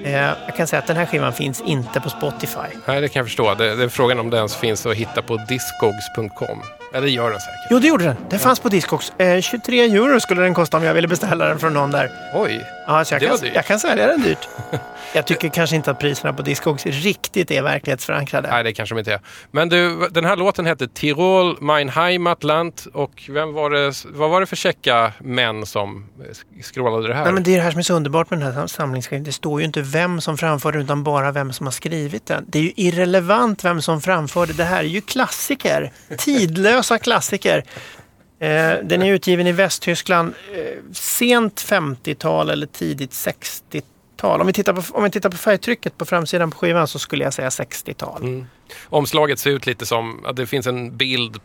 Eh, jag kan säga att den här skivan finns inte på Spotify. Nej, det kan jag förstå. Det, det är frågan om det ens finns att hitta på discogs.com. Det gör den säkert. Jo, det gjorde den. Den fanns på Discogs. Eh, 23 euro skulle den kosta om jag ville beställa den från någon där. Oj, Ja, så jag, Det var kan, dyrt. jag kan sälja den dyrt. Jag tycker kanske inte att priserna på Discogs riktigt är verklighetsförankrade. nej det kanske de inte är. Men du, den här låten hette Tirol, mein Heimatland och vem var det, vad var det för checka män som eh, skrålade det här? Nej, men det är det här som är så underbart med den här samlingsskivan. Det står ju inte vem som framför den utan bara vem som har skrivit den. Det är ju irrelevant vem som framför det. Det här är ju klassiker. Tidlösa klassiker. Eh, den är utgiven i Västtyskland eh, sent 50-tal eller tidigt 60 tal. Om vi, tittar på, om vi tittar på färgtrycket på framsidan på skivan så skulle jag säga 60-tal. Omslaget ser ut lite som att det finns en bild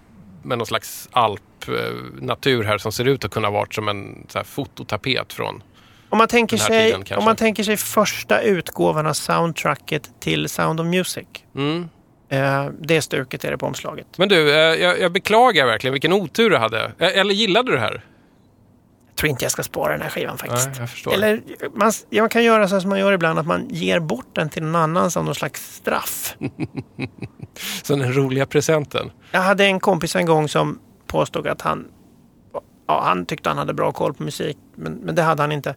med någon slags alpnatur här som ser ut att kunna vara som en så här, fototapet från... Om man, tänker sig, tiden om man tänker sig första utgåvan av soundtracket till Sound of Music. Mm. Eh, det stuket är det på omslaget. Men du, eh, jag, jag beklagar verkligen vilken otur du hade. Eh, Eller gillade du det här? Jag tror inte jag ska spara den här skivan faktiskt. Nej. Eller man, man kan göra så som man gör ibland, att man ger bort den till någon annan som någon slags straff. Så den roliga presenten. Jag hade en kompis en gång som påstod att han, ja, han tyckte han hade bra koll på musik, men, men det hade han inte.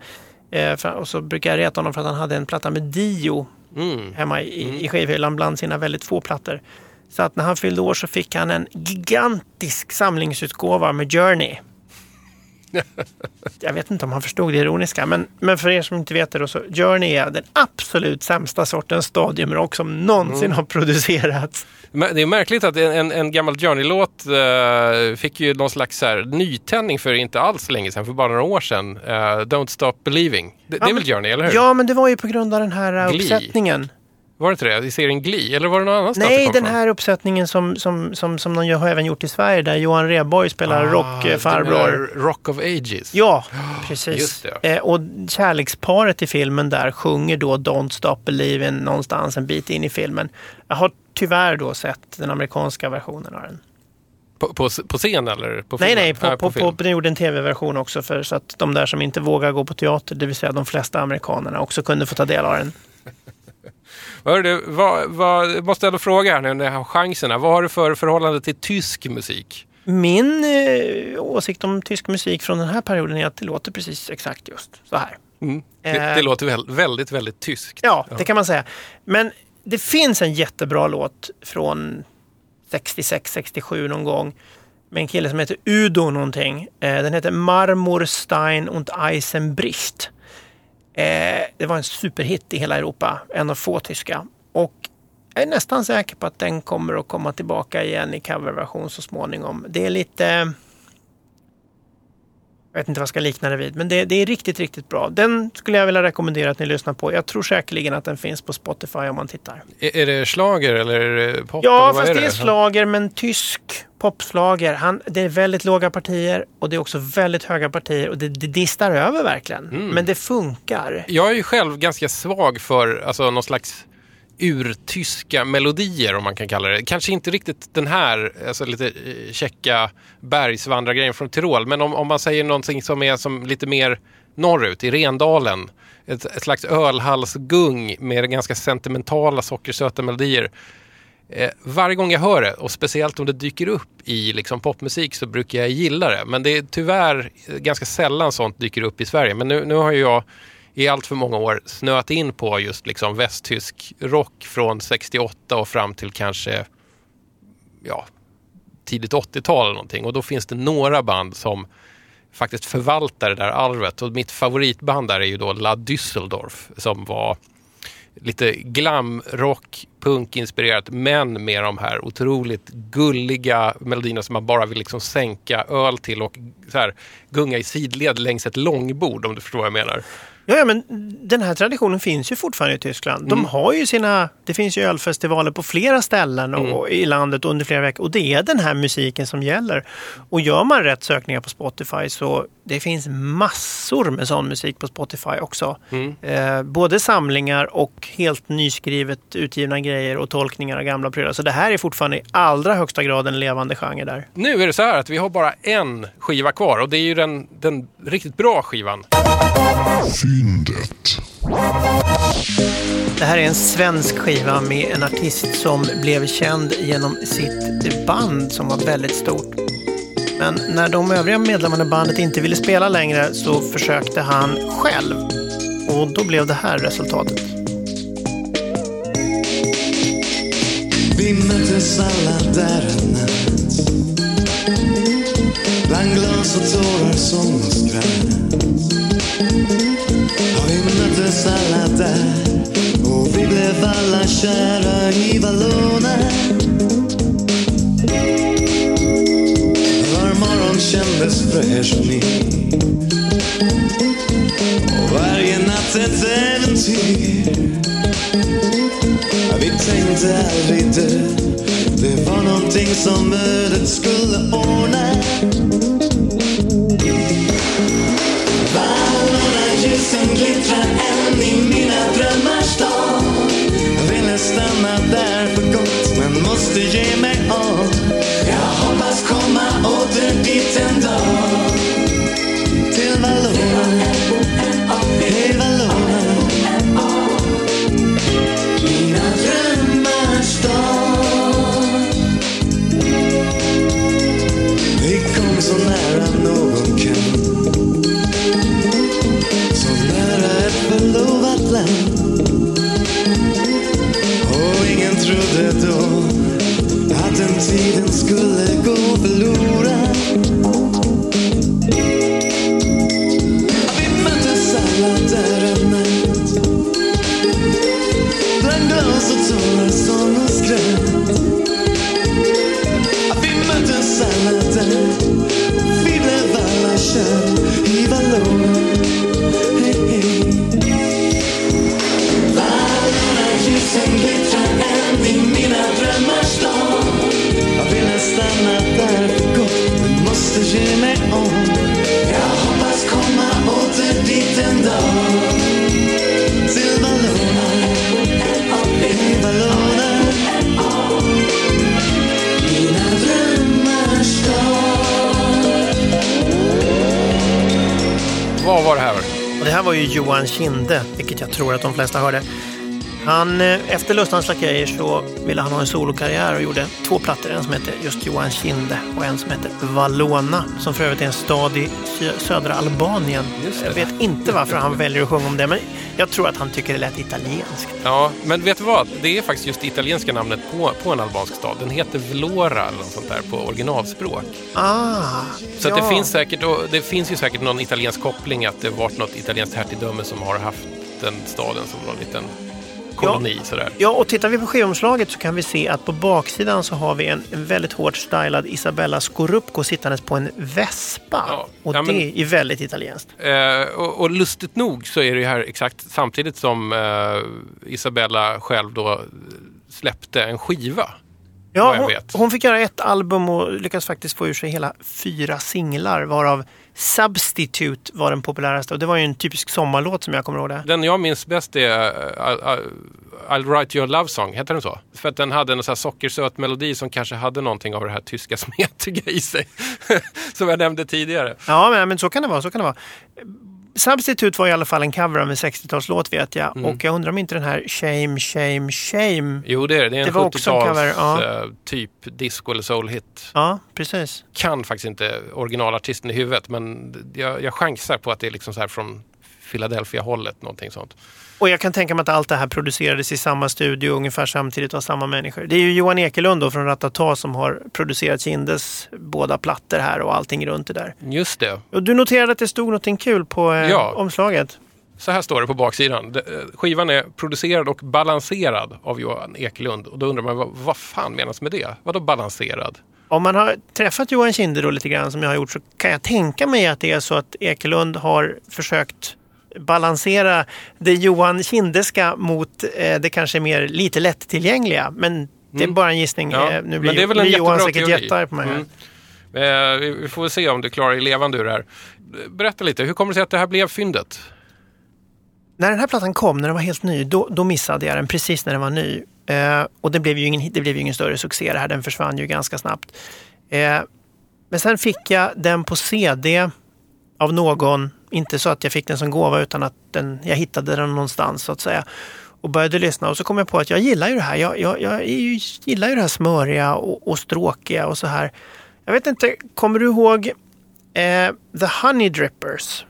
Eh, för, och så brukar jag reta honom för att han hade en platta med Dio Mm. hemma i, i skivhyllan bland sina väldigt få plattor. Så att när han fyllde år så fick han en gigantisk samlingsutgåva med Journey. Jag vet inte om han förstod det ironiska, men, men för er som inte vet det då, så Journey är den absolut sämsta sortens stadiumrock som någonsin har producerats. Det är märkligt att en, en, gammal Journey-låt eh, fick ju någon slags här, nytändning för inte alls länge sedan, för bara några år sedan. Eh, Don't Stop Believing. Det, det är Ja, väl Journey, eller hur? Ja, men det var ju på grund av den här Glee. uppsättningen. Var det inte det? I serien Glee? Eller var det någon annanstans Nej, den här uppsättningen som, som, som, som de har även gjort i Sverige där Johan Rheborg spelar Ah, rockfarbror. Rock of Ages. Ja, precis. Eh, och kärleksparet i filmen där sjunger då Don't Stop Believin' någonstans en bit in i filmen. Jag har tyvärr då sett den amerikanska versionen av den. På, på, på scen eller? På Nej, nej, på, Ja, på, film. på, den gjorde en tv-version också för så att de där som inte vågar gå på teater, det vill säga de flesta amerikanerna, också kunde få ta del av den. Hör du, vad, vad, jag måste ändå fråga här nu när jag har chanserna. Vad har du för förhållande till tysk musik? Min eh, åsikt om tysk musik från den här perioden är att det låter precis exakt just så här. Mm. Det, Eh. det låter väl, väldigt, väldigt tyskt. Ja, det kan man säga. Men det finns en jättebra låt från 66-67 någon gång med en kille som heter Udo någonting. Eh, Den heter Marmorstein und Eisenbricht. Eh, Det var en superhit i hela Europa, en av få tyska. Och jag är nästan säker på att den kommer att komma tillbaka igen i coverversion så småningom. Det är lite... Jag vet inte vad jag ska likna det vid, men det, det är riktigt, riktigt bra. Den skulle jag vilja rekommendera att ni lyssnar på. Jag tror säkerligen att den finns på Spotify om man tittar. Är, är det slager eller är det pop? Ja, fast är det är slager, men tysk popslager. Han, det är väldigt låga partier och det är också väldigt höga partier och det, det distar över verkligen. Mm. Men det funkar. Jag är ju själv ganska svag för alltså, någon slags urtyska melodier om man kan kalla det. Kanske inte riktigt den här alltså, lite eh, käcka bergsvandrargrejen från Tirol. Men om, om man säger någonting som är som lite mer norrut i Rendalen. Ett, ett slags ölhalsgung med ganska sentimentala sockersöta melodier. Eh, varje gång jag hör det och speciellt om det dyker upp i liksom, popmusik så brukar jag gilla det. Men det är tyvärr eh, ganska sällan sånt dyker upp i Sverige. Men nu, nu har ju jag i allt för många år snöat in på just liksom västtysk rock från 68 och fram till kanske ja, tidigt 80-tal eller någonting. Och då finns det några band som faktiskt förvaltar det där arvet. Och mitt favoritband där är ju då La Düsseldorf som var lite glamrock, punkinspirerat men med de här otroligt gulliga melodierna som man bara vill liksom sänka öl till och så här, gunga i sidled längs ett långbord om du förstår vad jag menar. Ja, ja, men den här traditionen finns ju fortfarande i Tyskland. De har ju sina, det finns ju ölfestivaler på flera ställen och, i landet under flera veckor. Och det är den här musiken som gäller. Och gör man rätt sökningar på Spotify så det finns massor med sån musik på Spotify också. Eh, både samlingar och helt nyskrivet utgivna grejer och tolkningar av gamla prylar. Så det här är fortfarande i allra högsta grad en levande genre där. Nu är det så här att vi har bara en skiva kvar och det är ju den, den riktigt bra skivan. Fyndet. Det här är en svensk skiva med en artist som blev känd genom sitt band som var väldigt stort. Men när de övriga medlemmarna i bandet inte ville spela längre så försökte han själv. Och då blev det här resultatet. Vi möttes alla där en natt Bland glas och tårar, sång och skratt Ja, vi möttes alla där Och vi blev alla kära i Valloner fräschning. Och varje natt ett äventyr. Vi tänkte aldrig dö. Det var någonting som ödet skulle ordna. Stjärnorna ljusen glittrar tiden här? Det här var ju Johan Kinde, vilket jag tror att de flesta hörde. Han, eh, efter Lustans Lakejer så ville han ha en solokarriär och gjorde två plattor. En som heter just Johan Kinde och en som heter Vallona, som för övrigt är en stad i sö- södra Albanien. Jag vet inte varför han väljer att sjunga om det, men jag tror att han tycker det lät italienskt. Ja, men vet du vad? Det är faktiskt just det italienska namnet på, på en albansk stad. Den heter Vlora eller något sånt där på originalspråk. Ah, Så ja. det, finns säkert, det finns ju säkert någon italiensk koppling att det varit något italienskt hertigdöme som har haft den staden som någon liten koloni sådär. Ja, och tittar vi på skivomslaget så kan vi se att på baksidan så har vi en, en väldigt hårt stylad Isabella Scorupco sittandes på en vespa. Ja, Och ja, men- det är väldigt italienskt. Eh, och, och lustigt nog så är det här exakt samtidigt som eh, Isabella själv då släppte en skiva. Ja, hon, hon fick göra ett album och lyckas faktiskt få ur sig hela fyra singlar varav Substitute var den populäraste. Och det var ju en typisk sommarlåt som jag kommer ihåg det. Den jag minns bäst är eh, I'll, I'll write you a love song, heter den så? För att den hade en sån här sockersöt melodi som kanske hade någonting av det här tyska smetiga i sig. som jag nämnde tidigare. Ja, men, men så kan det vara. Så kan det vara. Substitute var i alla fall en cover av en 60-talslåt vet jag. Mm. Och jag undrar om inte den här Shame, Shame, Shame. Jo, det är det. Det är en Det var också en 70-tals cover, ja. eh, typ disco eller soul-hit. Ja, precis. Kan faktiskt inte originalartisten i huvudet, men jag, jag chansar på att det är liksom så här från Philadelphia-hållet, någonting sånt. Och jag kan tänka mig att allt det här producerades i samma studio ungefär samtidigt av samma människor. Det är ju Johan Ekelund då från Ratata som har producerat Kindes båda plattor här och allting runt det där. Just det. Och du noterade att det stod någonting kul på eh, Ja. omslaget. Så här står det på baksidan. Eh, Skivan är producerad och balanserad av Johan Ekelund. Och då undrar man, vad, vad fan menas med det? Vadå balanserad? Om man har träffat Johan Kinde då lite grann som jag har gjort så kan jag tänka mig att det är så att Ekelund har försökt balansera det Johan Kindeska mot eh, det kanske mer lite lättillgängliga. Men det är bara en gissning. Mm. Ja, Eh, nu men blir, det är väl en Johan säkert jättearg på mig. Mm. Eh, vi, får se om du klarar dig levande ur det här. Berätta lite, hur kommer det sig att det här blev fyndet? När den här plattan kom, när den var helt ny, då, då missade jag den precis när den var ny. Eh, och det blev, ju ingen, det blev ju ingen större succé det här, den försvann ju ganska snabbt. Eh, men sen fick jag den på CD av någon, inte så att jag fick den som gåva utan att den, jag hittade den någonstans så att säga. Och började lyssna och så kom jag på att jag gillar ju det här. Jag, jag, jag gillar ju det här smöriga och, och stråkiga och så här. Jag vet inte, kommer du ihåg eh, The Honey Drippers?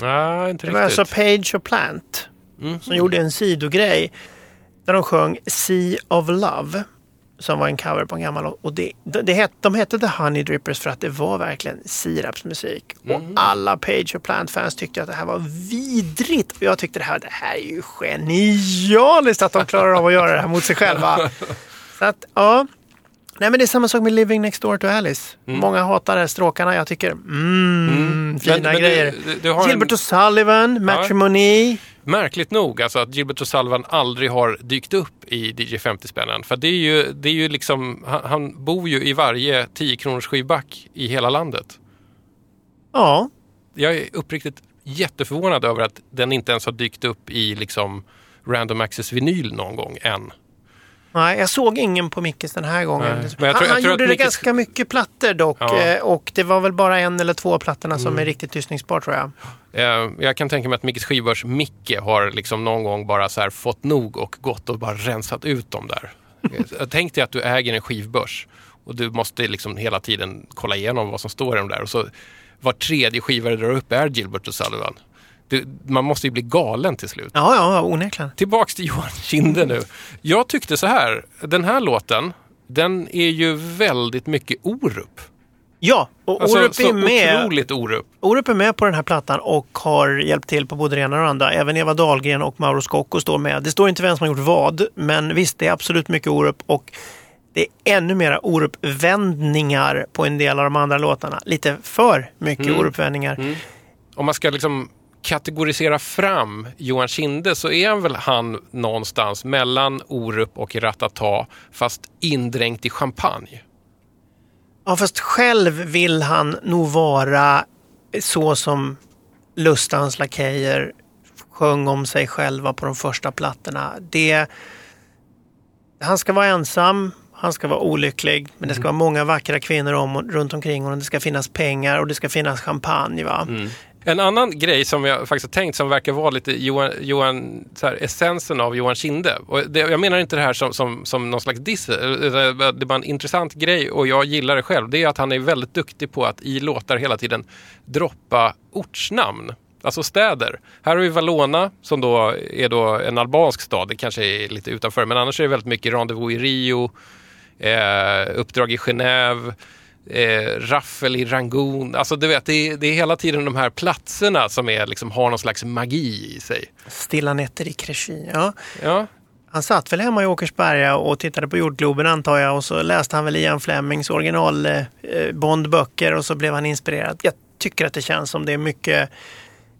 Nej, inte Det var riktigt. alltså Page och Plant Mhm. som gjorde en sidogrej där de sjöng Sea of Love som var en cover på en gammal. Och det, det, het, de hette The Honey Drippers för att det var verkligen sirapsmusik. Och alla Page och Plant-fans tyckte att det här var vidrigt. Och jag tyckte det här, det här är ju genialiskt att de klarar av att göra det här mot sig själva. Så att, ja. Nej men det är samma sak med Living Next Door to Alice. Mm. Många hatar de här stråkarna. Jag tycker, mm, fina Men- men grejer. du- du har en- Gilbert O'Sullivan, Matrimony. Märkligt nog, alltså att Gilbert O'Sullivan aldrig har dykt upp i DJ 50-spännen. För det är ju, det är ju liksom, han, han bor ju i varje 10 kronors skivback i hela landet. Ja, Jag är uppriktigt jätteförvånad över att den inte ens har dykt upp i liksom Random Access vinyl någon gång än. Nej, jag såg ingen på Mickes den här gången. Nej, tror- han tror gjorde det Mickes- ganska mycket plattor dock. Ja. Mm. eh, Och det var väl bara en eller två av plattorna som är riktigt lyssningsbar tror jag. Eh, jag kan tänka mig att Mickes skivbörs Micke har liksom någon gång bara så fått nog och gått och bara rensat ut dem där. Eh, Tänk dig att du äger en skivbörs och du måste liksom hela tiden kolla igenom vad som står i dem där. Och så var tredje skiva du drar upp är Gilbert och Sullivan. Du, man måste ju bli galen till slut. Ja, ja, onekligen. Tillbaks till Johan Kinde nu. Jag tyckte så här, den här låten, den är ju väldigt mycket Orup. Ja, och Alltså, Orup är med. otroligt Orup. Orup är med på den här plattan och har hjälpt till på både det ena och det andra. Även Eva Dahlgren och Mauro Scocco står med. Det står inte vem som har gjort vad, men visst, det är absolut mycket Orup. Och det är ännu mera Orup-vändningar på en del av de andra låtarna. Lite för mycket Mm. Orup-vändningar. om man ska liksom kategorisera fram Johan Kinde så är han väl han någonstans mellan Orup och Ratata fast indränkt i champagne. Ja, fast själv vill han nog vara så som Lustans Lakejer sjöng om sig själva på de första plattorna. Det, han ska vara ensam, han ska vara olycklig, men det ska vara många vackra kvinnor om, runt omkring honom. Det ska finnas pengar och det ska finnas champagne. Va? En annan grej som jag faktiskt har tänkt som verkar vara lite Johan, Johan, så här, essensen av Johan Kinde. Och det, jag menar inte det här som, som, som någon slags diss. utan Det är bara en intressant grej och jag gillar det själv. Det är att han är väldigt duktig på att i låtar hela tiden droppa ortsnamn. Alltså städer. Här har vi Valona som då är då en albansk stad. Det kanske är lite utanför. Men annars är det väldigt mycket Rendezvous i Rio, eh, Uppdrag i Genève eh, raffel i Rangoon. Alltså du vet, det är, det är hela tiden de här platserna som är, liksom, har någon slags magi i sig. Stilla nätter i Crechy. Ja. Ja, Han satt väl hemma i Åkersberga och tittade på jordgloben antar jag och så läste han väl Ian Flemings original eh, eh, Bond-böcker och så blev han inspirerad. Jag tycker att det känns som det är mycket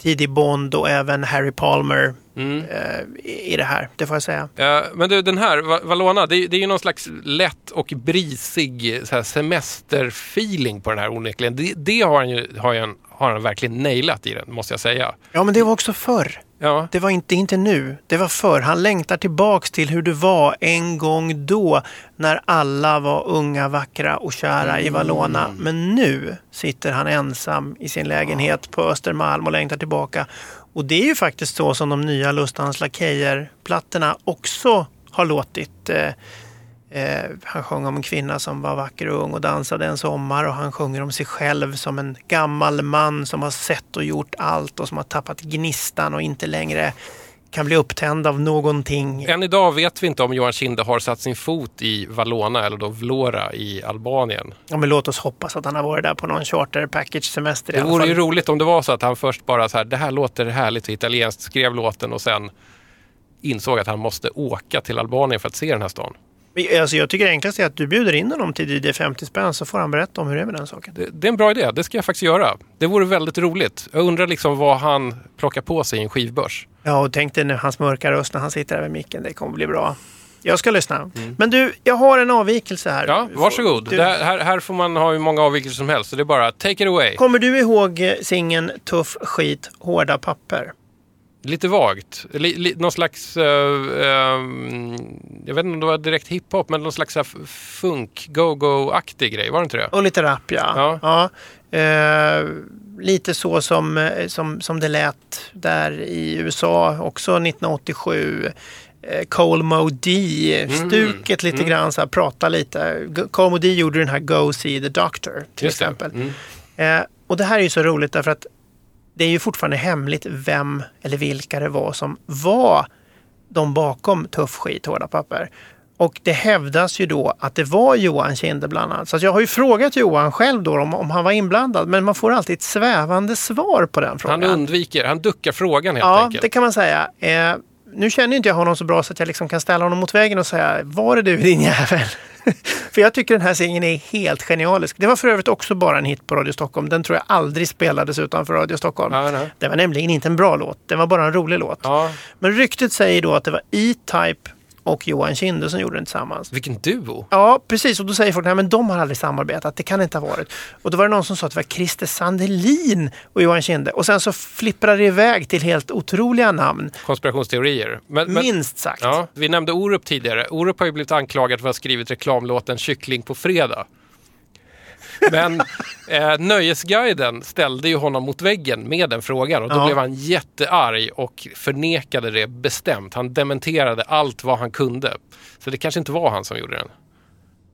tidig Bond och även Harry Palmer eh, i det här, det får jag säga. Eh, men du, den här, Va- Valona, det, är- det är ju någon slags lätt och brisig semesterfeeling på den här onekligen. Det, det har, han ju, har, han, har han verkligen nailat i den, måste jag säga. Ja, men det var också förr. Ja, Det var inte, inte nu, det var förr. Han längtar tillbaks till hur det var en gång då när alla var unga, vackra och kära i Valona. Men nu sitter han ensam i sin lägenhet på Östermalm och längtar tillbaka. Och det är ju faktiskt så som de nya Lustans Lakejer-plattorna också har låtit. Eh, eh, han sjöng om en kvinna som var vacker och ung och dansade en sommar och han sjunger om sig själv som en gammal man som har sett och gjort allt och som har tappat gnistan och inte längre kan bli upptänd av någonting. än idag vet vi inte om Johan Kinde har satt sin fot i Valona eller då Vlora i Albanien. Ja, men låt oss hoppas att han har varit där på någon charter package semester Det vore ju roligt om det var så att han först bara så här, det här låter härligt italienskt, skrev låten och sen insåg att han måste åka till Albanien för att se den här stan. Alltså, jag tycker det enklaste är att du bjuder in honom till DJ 50 spänn så får han berätta om hur det är med den saken. Det, det är en bra idé, det ska jag faktiskt göra. Det vore väldigt roligt. Jag undrar liksom vad han plockar på sig i en skivbörs. Ja, och tänk dig nu hans mörka röst när han sitter där vid micken. Det kommer bli bra. Jag ska lyssna. Men du, jag har en avvikelse här. Ja, varsågod. Du- Det här, här får man ha hur många avvikelser som helst. Så det är bara take it away. Kommer du ihåg eh, singeln Tuff skit, hårda papper? Lite vagt. Li, li, någon slags, eh, ehm, jag vet inte om det var direkt hiphop, men någon slags funk, go-go-aktig grej. Var det inte det? Och lite rap, ja. Ja. Eh, lite så som, eh, som, som det lät där i USA också 1987. Eh, Cole Modi-stuket lite grann, så här, prata lite. Cole Modi gjorde den här Go See the Doctor till Just exempel. Mm. Och det här är ju så roligt därför att det är ju fortfarande hemligt vem eller vilka det var som var de bakom Tuff skit, hårda papper. Och det hävdas ju då att det var Johan Kinde bland annat. Så jag har ju frågat Johan själv då om, om han var inblandad, men man får alltid ett svävande svar på den frågan. Han undviker, han duckar frågan helt ja, enkelt. det kan man säga. Eh, nu känner inte jag honom så bra så att jag liksom kan ställa honom mot väggen och säga, var det du din jävel? För jag tycker den här singeln är helt genialisk. Det var för övrigt också bara en hit på Radio Stockholm. Den tror jag aldrig spelades utanför Radio Stockholm. Ja, nej. Det var nämligen inte en bra låt. Det var bara en rolig låt. Ja, Men ryktet säger då att det var E-Type och Johan Kinde som gjorde den tillsammans. vilken duo. Ja, precis. Och då säger folk att de har aldrig samarbetat. Det kan det inte ha varit. Och då var det någon som sa att det var Christer Sandelin och Johan Kinde. Och sen så flipprade det iväg till helt otroliga namn. Konspirationsteorier. Men, men, Minst sagt. Ja, vi nämnde Orup tidigare. Orup har ju blivit anklagad för att ha skrivit reklamlåten Kyckling på fredag. Men eh, Nöjesguiden ställde ju honom mot väggen med den frågan och då Ja. blev han jättearg och förnekade det bestämt. Han dementerade allt vad han kunde. Så det kanske inte var han som gjorde den.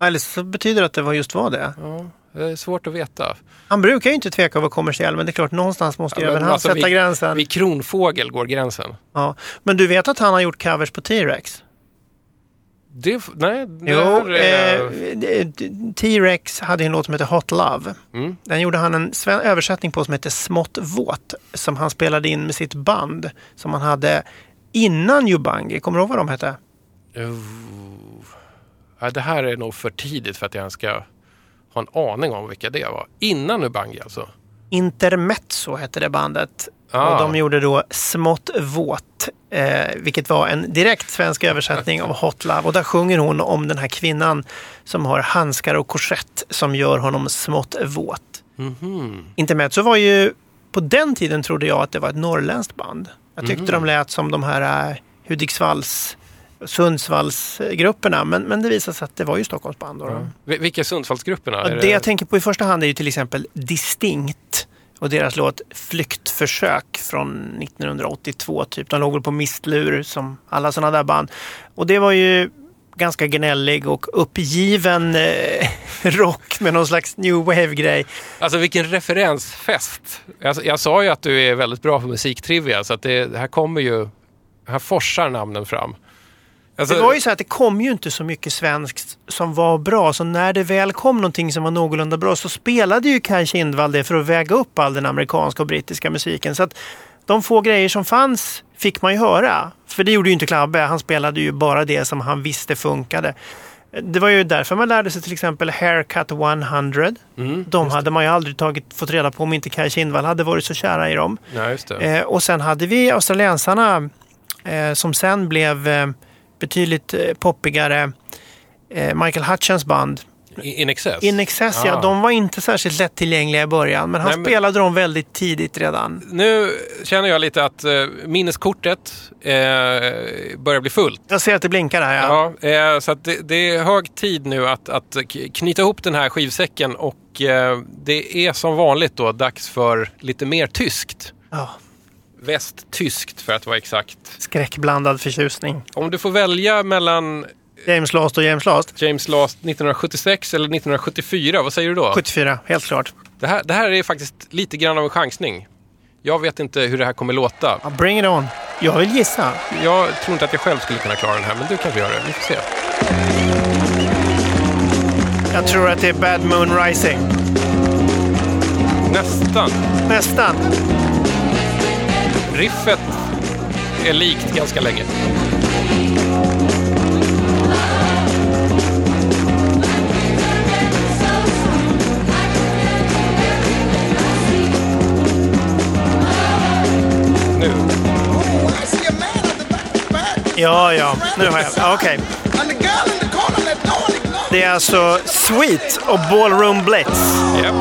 Eller så betyder det att det var just var det. Det är svårt att veta. Han brukar ju inte tveka att vara kommersiell, men det är klart någonstans måste ju Ja, även han alltså, sätta vid- gränsen. Vid kronfågel går gränsen. Ja. Men du vet att han har gjort covers på T-Rex? Det, nej, det Jo, är... eh, T-Rex hade en låt som heter Hot Love. Mm. Den gjorde han en översättning på som heter Smått våt. Som han spelade in med sitt band. Som han hade innan Jubangi. Kommer du ihåg vad de hette? Ja, det här är nog för tidigt för att jag ens ska ha en aning om vilka det var. Innan Ubangi alltså. Intermezzo hette det bandet. Ah. Och de gjorde då Smått våt. Eh, vilket var en direkt svensk översättning av Hot Love. Och där sjunger hon om den här kvinnan som har handskar och korsett som gör honom smått våt. Mhm. Intermezzo var ju, på den tiden trodde jag att det var ett norrländskt band. Jag tyckte Mhm. de lät som de här uh, Hudiksvalls, Sundsvallsgrupperna. Men, men det visade sig att det var ju Stockholmsband. Då. Vi- Vilka Sundsvallsgrupperna? Ja, Är det jag tänker på i första hand är ju till exempel Distinkt och deras låt försök från 1982. Typ. De låg väl på mistlur som alla sådana där band. Och det var ju ganska gnällig och uppgiven eh, rock med någon slags new wave-grej. Alltså vilken referensfest. Jag, jag sa ju att du är väldigt bra på musiktrivia så att det här kommer ju... Här forsar namnen fram. Alltså, Det var ju så att det kom ju inte så mycket svenskt som var bra. Så när det väl kom någonting som var någorlunda bra så spelade ju Kaj Kindvall det för att väga upp all den amerikanska och brittiska musiken. Så att de få grejer som fanns fick man ju höra. För det gjorde ju inte Klabbe. Han spelade ju bara det som han visste funkade. Det var ju därför man lärde sig till exempel Haircut 100. Mm, de hade man ju aldrig tagit, fått reda på om inte Kaj Kindvall hade varit så kära i dem. Ja. Eh, och sen hade vi australiensarna eh, som sen blev eh, betydligt eh, poppigare. Eh, Michael Hutchins band. In Excess? In Excess, ja. Ah. De var inte särskilt lättillgängliga i början. Men han Nej, men- spelade dem väldigt tidigt redan. Nu känner jag lite att eh, minneskortet eh, börjar bli fullt. Jag ser att det blinkar här. Ja. Ja, eh, så det, det är hög tid nu att, att knyta ihop den här skivsäcken och eh, det är som vanligt då dags för lite mer tyskt. Ja. Västtyskt för att vara exakt. Skräckblandad förtjusning. Om du får välja mellan James Last och James Last. James Last 1976 eller 1974, vad säger du då? 74, helt klart. Det här, det här är faktiskt lite grann av en chansning. Jag vet inte hur det här kommer låta. Ja, bring it on. Jag vill gissa. Jag tror inte att jag själv skulle kunna klara den här, men du kanske gör det. Vi får se. Jag tror att det är Bad Moon Rising. Nästan. Nästan. Riffet är likt ganska länge. Nu. Ja, ja. Nu har jag. Ja, Okej. Det är alltså Sweet och Ballroom Blitz. Japp.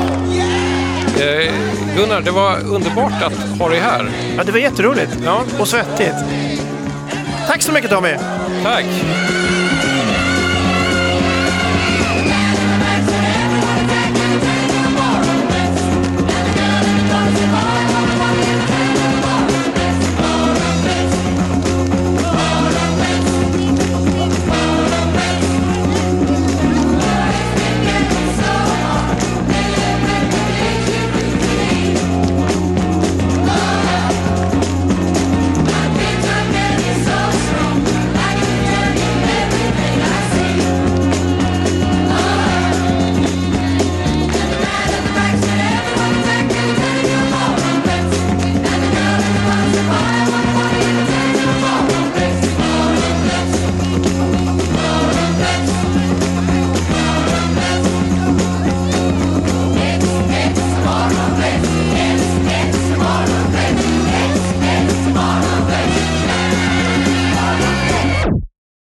Eh, Gunnar, det var underbart att ha dig här. Ja, det var jätteroligt. Ja. Och svettigt. Tack så mycket Tommy. Tack.